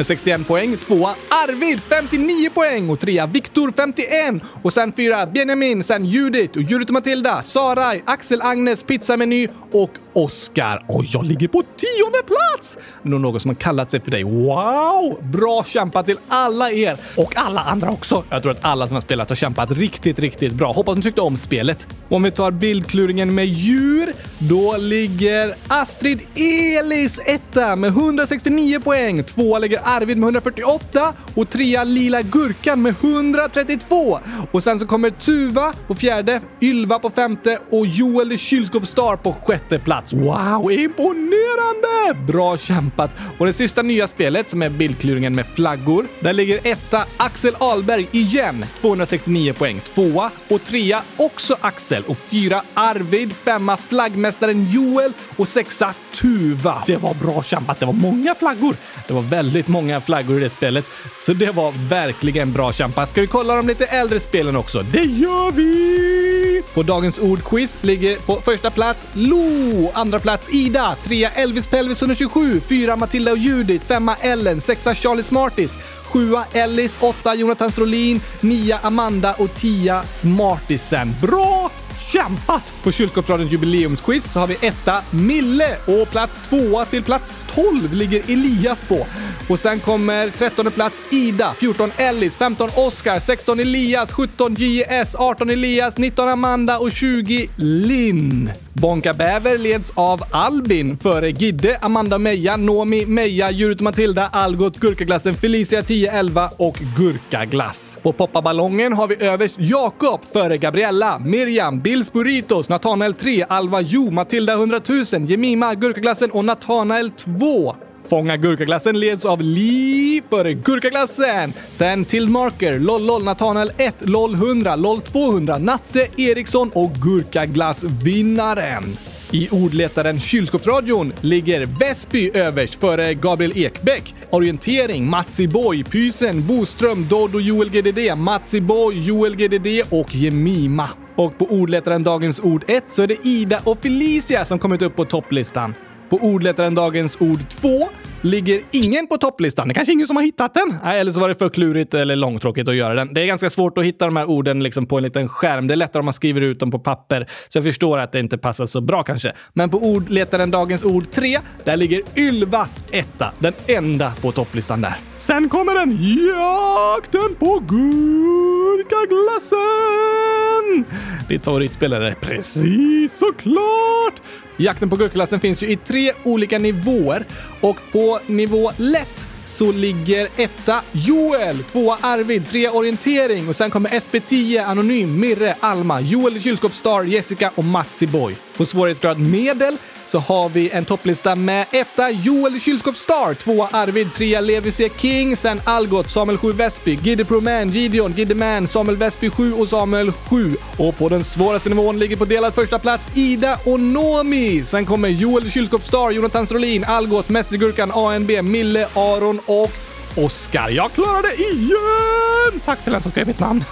Med 61 poäng. Tvåa Arvid, 59 poäng. Och trea Viktor, 51. Och sen fyra Benjamin, sen Judith och Judith och Matilda, Saraj, Axel, Agnes, Pizzameny och Oskar. Och jag ligger på tionde plats! Någon som har kallat sig för dig. Wow! Bra kämpat till alla er! Och alla andra också. Jag tror att alla som har spelat har kämpat riktigt, riktigt bra. Hoppas ni tyckte om spelet. Om vi tar bildkluringen med djur, då ligger Astrid Elis etta med 169 poäng. Tvåa ligger Arvid med 148 och trea Lila Gurkan med 132. Och sen så kommer Tuva på fjärde, Ylva på femte och Joel the Kylskåpsstar på sjätte plats. Wow, imponerande! Bra kämpat! Och det sista nya spelet som är bildkluringen med flaggor, där ligger etta Axel Alberg igen, 269 poäng. Tvåa och trea också Axel och fyra Arvid, femma flaggmästaren Joel och sexa Tuva. Det var bra kämpat. Det var många flaggor. Det var väldigt många flaggor i det spelet, så det var verkligen bra kämpat. Ska vi kolla de lite äldre spelen också? Det gör vi! På dagens ordquiz ligger på första plats Lo, andra plats Ida, trea Elvis Pelvis 127, fyra Matilda och Judith, femma Ellen, sexa Charlie Smartis, sjua Ellis, åtta Jonathan Strolin, nia Amanda och tia Smartisen. Bra kämpat! På Kylskåpsradions jubileumsquiz så har vi etta Mille och plats tvåa till plats 12 ligger Elias på. Och sen kommer 13 plats Ida, 14 Ellis, 15 Oscar, 16 Elias, 17 JS, 18 Elias, 19 Amanda och 20 Linn. Bonka Bäver leds av Albin före Gidde, Amanda Meja, Nomi, Meja, Djuret Matilda, Algot, Gurkaglassen, Felicia 1011 och Gurkaglass. På Poppaballongen har vi överst Jakob före Gabriella, Miriam, Bill Nils Burritos, Nathanael 3, Alva Jo, Matilda 100 000, Jemima, Gurkaglassen och Nathanael 2. Fånga Gurkaglassen leds av Li före Gurkaglassen. Sen till Marker, LOL LOL Nathanael 1, LOL 100, LOL 200, Natte Eriksson och Gurkaglassvinnaren. I ordletaren Kylskåpsradion ligger Väsby överst före Gabriel Ekbäck. Orientering, Matsi Boy, Pysen, Boström, Dodo, Joel GDD, Matsi Boy, Joel GDD och Jemima. Och på ordletaren Dagens Ord 1 så är det Ida och Felicia som kommit upp på topplistan. På ordletaren Dagens Ord 2 ligger ingen på topplistan. Det är kanske ingen som har hittat den. Nej, eller så var det för klurigt eller långtråkigt att göra den. Det är ganska svårt att hitta de här orden liksom på en liten skärm. Det är lättare om man skriver ut dem på papper. Så jag förstår att det inte passar så bra kanske. Men på ordletaren Dagens Ord 3, där ligger Ylva etta. Den enda på topplistan där. Sen kommer den Jakten på gurkaglassen! Ditt favoritspelare? Precis, såklart! Jakten på gurkaglassen finns ju i tre olika nivåer och på nivå lätt så ligger etta Joel, tvåa Arvid, trea orientering och sen kommer SP10, Anonym, Mirre, Alma, Joel Kylskåpsstar, Jessica och Maxi Boy. På svårighetsgrad medel så har vi en topplista med etta Joel Kylskåpsstar, tvåa Arvid, trea Levi C King, sen Algot, Samuel 7 Vesby, Gidde Proman, Gideon, Giddeman, Samuel Vesby 7 och Samuel 7. Och på den svåraste nivån ligger på delad första plats Ida och Nomi. Sen kommer Joel Kylskåpsstar, Jonathan Strolin, Algot, Mästergurkan, ANB, Mille, Aron och Oskar. Jag klarade igen! Tack till den som skrev mitt namn.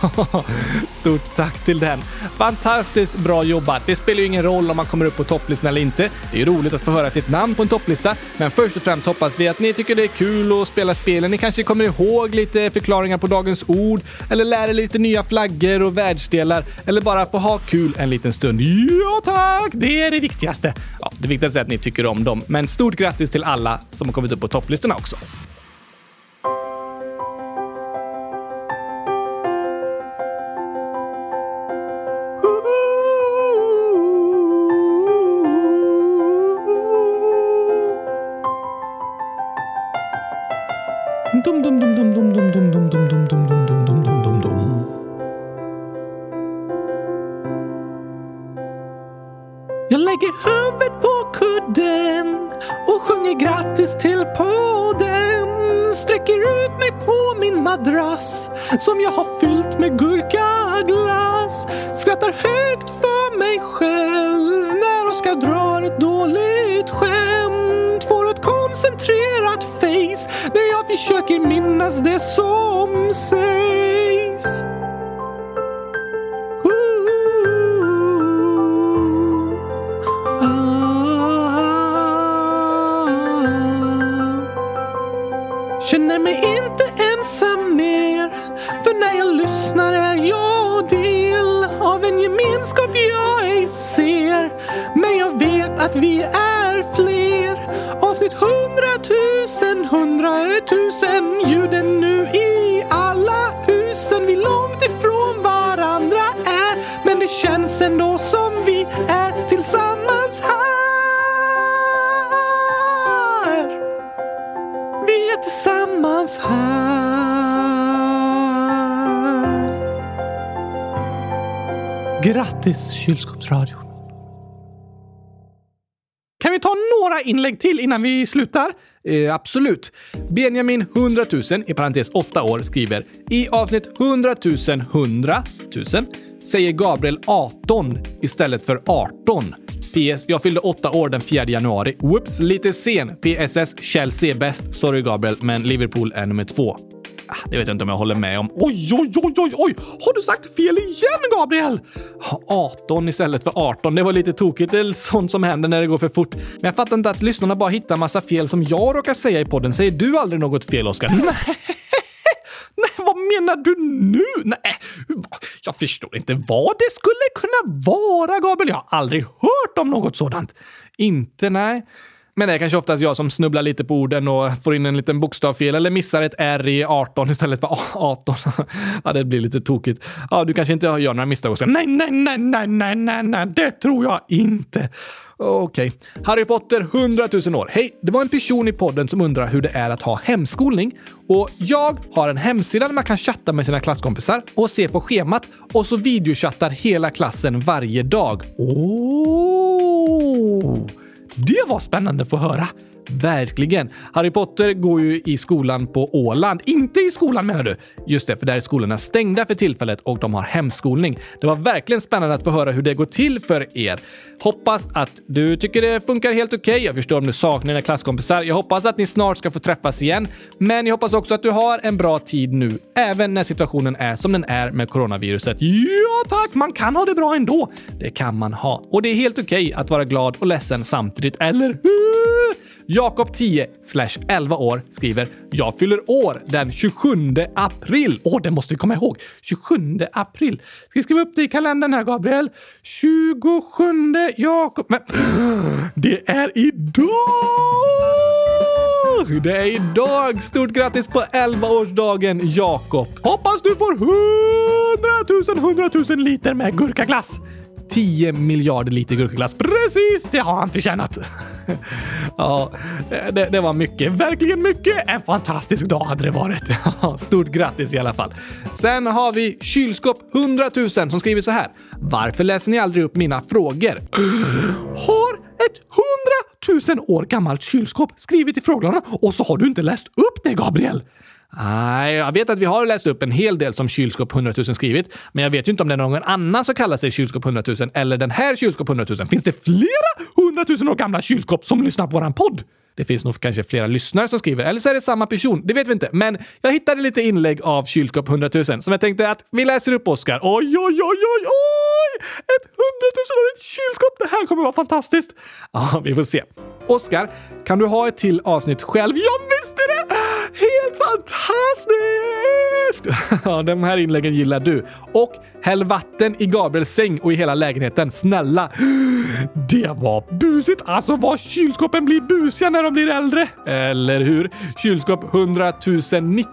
Stort tack till den. Fantastiskt bra jobbat. Det spelar ju ingen roll om man kommer upp på topplistan eller inte. Det är ju roligt att få höra sitt namn på en topplista, men först och främst hoppas vi att ni tycker det är kul att spela spelen. Ni kanske kommer ihåg lite förklaringar på dagens ord eller lär er lite nya flaggor och världsdelar eller bara få ha kul en liten stund. Ja tack! Det är det viktigaste. Ja, det viktigaste är att ni tycker om dem, men stort grattis till alla som har kommit upp på topplistorna också. Dum, dum, dum, dum, dum, dum, dum, dum, dum, dum, dum, dum, dum, dum, dum, dum. Jag lägger huvudet på kudden och sjunger grattis till podden. Sträcker ut mig på min madrass som jag har fyllt med gurkaglass. Skrattar högt för mig själv när Oskar drar ett dåligt skämt. Face när jag försöker minnas det som sägs. Det då som vi är tillsammans här vi är tillsammans här. Grattis kylskåpsradion. Kan vi ta några inlägg till innan vi slutar? Eh, absolut. Benjamin 100 000 i parentes 8 år skriver i avsnitt 100 000 100 000 säger Gabriel 18 istället för 18. PS. Jag fyllde åtta år den 4 januari. Whoops, lite sen. PSS. Chelsea är bäst. Sorry Gabriel, men Liverpool är nummer två. Ah, det vet jag inte om jag håller med om. Oj, oj, oj, oj, oj! Har du sagt fel igen, Gabriel? 18 istället för 18. Det var lite tokigt. Det är sånt som händer när det går för fort. Men jag fattar inte att lyssnarna bara hittar massa fel som jag råkar säga i podden. Säger du aldrig något fel, Oskar? Nej. Nej, vad menar du nu? Nej, jag förstår inte vad det skulle kunna vara, Gabriel. Jag har aldrig hört om något sådant. Inte, nej. Men det är kanske oftast jag som snubblar lite på orden och får in en liten bokstavfel eller missar ett R i 18 istället för 18. ja, det blir lite tokigt. Ja, du kanske inte gör några misstag och säger nej, nej, nej, nej, nej, nej, nej, det tror jag inte. Okej. Harry Potter, 100 000 år. Hej! Det var en person i podden som undrar hur det är att ha hemskolning. Och jag har en hemsida där man kan chatta med sina klasskompisar och se på schemat och så videochattar hela klassen varje dag. Oh. Det var spännande att få höra. Verkligen. Harry Potter går ju i skolan på Åland. Inte i skolan menar du? Just det, för där är skolorna stängda för tillfället och de har hemskolning. Det var verkligen spännande att få höra hur det går till för er. Hoppas att du tycker det funkar helt okej. Okay. Jag förstår om du saknar dina klasskompisar. Jag hoppas att ni snart ska få träffas igen. Men jag hoppas också att du har en bra tid nu, även när situationen är som den är med coronaviruset. Ja tack, man kan ha det bra ändå. Det kan man ha. Och det är helt okej okay att vara glad och ledsen samtidigt, eller hur? Jakob 10 11 år skriver “Jag fyller år den 27 april”. Åh, det måste vi komma ihåg. 27 april. Ska vi skriva upp det i kalendern här, Gabriel? 27 Jakob... Men det är idag! Det är idag! Stort grattis på 11-årsdagen, Jakob! Hoppas du får 100 000, 100 000 liter med gurkaglass! 10 miljarder liter gurkaglass. Precis! Det har han förtjänat. ja, det, det, var mycket. Verkligen mycket. En fantastisk dag hade det varit. Stort grattis i alla fall. Sen har vi kylskåp 100 000 som skriver så här. Varför läser ni aldrig upp mina frågor? Har ett 100 000 år gammalt kylskåp skrivit i frågorna och så har du inte läst upp det, Gabriel. Nej, jag vet att vi har läst upp en hel del som kylskåp 100 000 skrivit, men jag vet ju inte om det är någon annan som kallar sig kylskåp 100 000 eller den här kylskåp 100 000. Finns det flera 100 000 år gamla kylskåp som lyssnar på våran podd? Det finns nog kanske flera lyssnare som skriver, eller så är det samma person. Det vet vi inte. Men jag hittade lite inlägg av kylskåp 100 000 som jag tänkte att vi läser upp, Oskar. Oj, oj, oj, oj, oj! Ett hundratusenårigt kylskåp! Det här kommer vara fantastiskt! Ja, vi får se. Oskar, kan du ha ett till avsnitt själv? Jag visste det! Helt fantastiskt! Ja, de här inläggen gillar du. Och häll vatten i Gabriels säng och i hela lägenheten. Snälla! Det var busigt! Alltså vad kylskåpen blir busiga när de blir äldre. Eller hur? Kylskåp 100 090.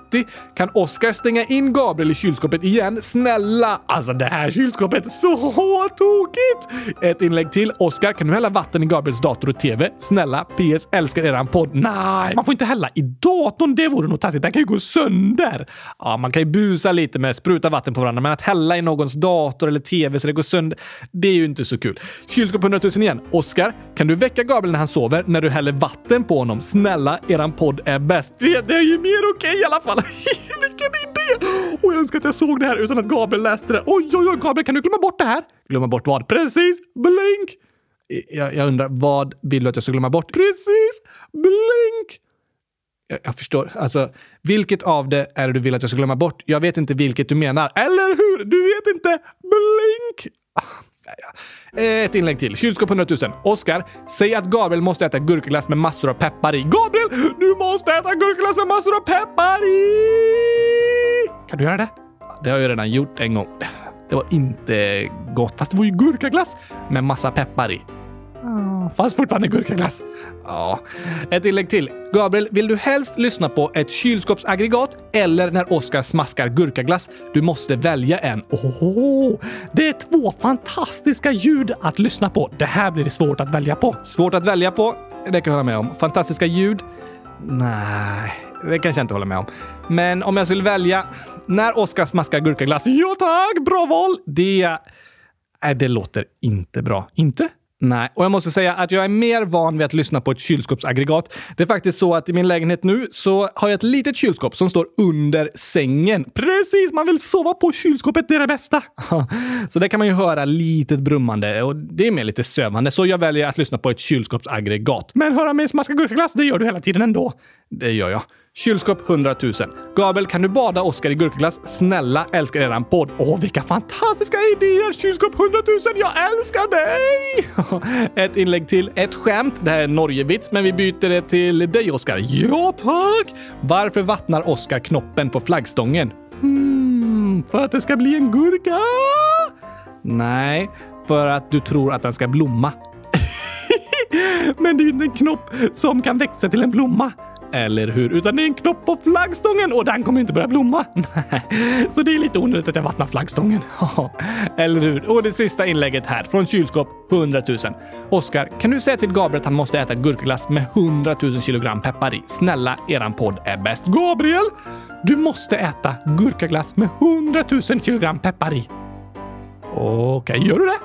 Kan Oskar stänga in Gabriel i kylskåpet igen? Snälla! Alltså det här kylskåpet är så tokigt! Ett inlägg till. Oskar, kan du hälla vatten i Gabriels dator och TV? Snälla! PS. Älskar eran podd. Nej, man får inte hälla i datorn. Det vore nog taskigt. Den kan ju gå sönder. Ja, man kan ju busa lite med spruta vatten på varandra, men att hälla i någons dator eller TV så det går sönder, det är ju inte så kul. Kylskåp 100 000 igen. Oskar, kan du väcka Gabriel när han sover när du häller vatten på honom? Snälla, eran podd är bäst. Det, det är ju mer okej okay, i alla fall. Vilken idé! Och jag önskar att jag såg det här utan att Gabriel läste det. Oj, oj, oj, Gabriel, kan du glömma bort det här? Glömma bort vad? Precis! Blink! Jag, jag undrar, vad vill du att jag ska glömma bort? Precis! Blink! Jag, jag, förstår. Alltså, vilket av det är det du vill att jag ska glömma bort? Jag vet inte vilket du menar. Eller hur? Du vet inte! Blink! Ah, Ett inlägg till. Kylskåp 100 000. Oskar, säg att Gabriel måste äta gurkaglass med massor av peppar i. Gabriel, du måste äta gurkaglass med massor av peppar i! Kan du göra det? Det har jag redan gjort en gång. Det var inte gott, fast det var ju gurkaglass med massa peppar i. Fast fortfarande gurkaglass. Ja. Ett inlägg till. Gabriel, vill du helst lyssna på ett kylskåpsaggregat eller när Oskar smaskar gurkaglass? Du måste välja en. Oh, det är två fantastiska ljud att lyssna på. Det här blir det svårt att välja på. Svårt att välja på? Det kan jag hålla med om. Fantastiska ljud? Nej, det kanske jag inte håller med om. Men om jag skulle välja när Oskar smaskar gurkaglass. Ja tack! Bra val! Det... Nej, det låter inte bra. Inte? Nej, och jag måste säga att jag är mer van vid att lyssna på ett kylskåpsaggregat. Det är faktiskt så att i min lägenhet nu så har jag ett litet kylskåp som står under sängen. Precis, man vill sova på kylskåpet, det är det bästa. så där kan man ju höra litet brummande och det är mer lite sövande, så jag väljer att lyssna på ett kylskåpsaggregat. Men höra mig smaska gurkaglass, det gör du hela tiden ändå. Det gör jag. Kylskåp 100 000. Gabriel, kan du bada Oskar i gurkaglass? Snälla, älskar eran podd. Åh, vilka fantastiska idéer! Kylskåp 100 000, jag älskar dig! Ett inlägg till. Ett skämt. Det här är en Norgevits, men vi byter det till dig, Oskar. Ja, tack! Varför vattnar Oskar knoppen på flaggstången? Hmm, för att det ska bli en gurka? Nej, för att du tror att den ska blomma. men det är ju inte en knopp som kan växa till en blomma. Eller hur? Utan det är en knopp på flaggstången och den kommer inte börja blomma. Så det är lite onödigt att jag vattnar flaggstången. Eller hur? Och det sista inlägget här från kylskåp 100 000. Oskar, kan du säga till Gabriel att han måste äta gurkaglass med 100 000 kilogram peppar i? Snälla, eran podd är bäst. Gabriel! Du måste äta gurkaglass med 100 000 kilogram peppar i. Okej, okay, gör du det?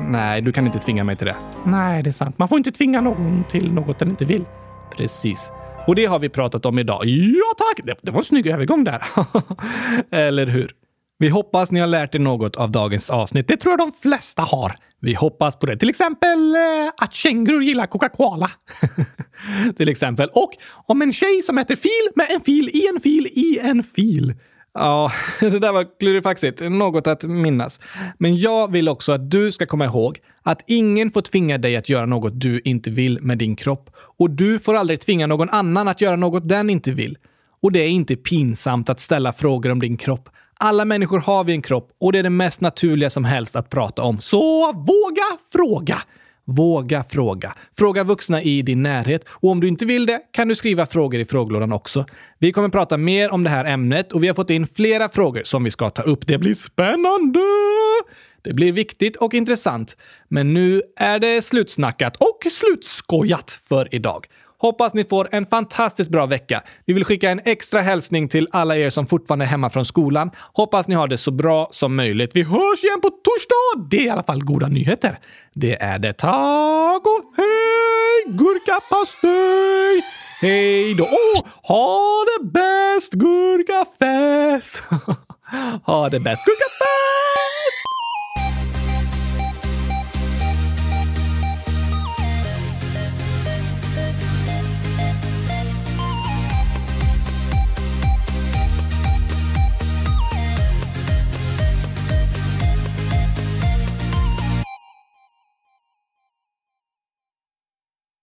Nej, du kan inte tvinga mig till det. Nej, det är sant. Man får inte tvinga någon till något den inte vill. Precis. Och det har vi pratat om idag. Ja tack! Det, det var en snygg övergång där. Eller hur? Vi hoppas ni har lärt er något av dagens avsnitt. Det tror jag de flesta har. Vi hoppas på det. Till exempel eh, att kängurur gillar Coca-Cola. Till exempel. Och om en tjej som äter fil med en fil i en fil i en fil. Ja, det där var klurifaxigt. Något att minnas. Men jag vill också att du ska komma ihåg att ingen får tvinga dig att göra något du inte vill med din kropp. Och du får aldrig tvinga någon annan att göra något den inte vill. Och det är inte pinsamt att ställa frågor om din kropp. Alla människor har vi en kropp och det är det mest naturliga som helst att prata om. Så våga fråga! Våga fråga. Fråga vuxna i din närhet. Och om du inte vill det kan du skriva frågor i frågelådan också. Vi kommer prata mer om det här ämnet och vi har fått in flera frågor som vi ska ta upp. Det blir spännande! Det blir viktigt och intressant. Men nu är det slutsnackat och slutskojat för idag. Hoppas ni får en fantastiskt bra vecka. Vi vill skicka en extra hälsning till alla er som fortfarande är hemma från skolan. Hoppas ni har det så bra som möjligt. Vi hörs igen på torsdag! Det är i alla fall goda nyheter. Det är det. Tack och hej! Gurkapastej! Hej då! Oh, ha det bäst, gurkafest! ha det bäst, gurkafest!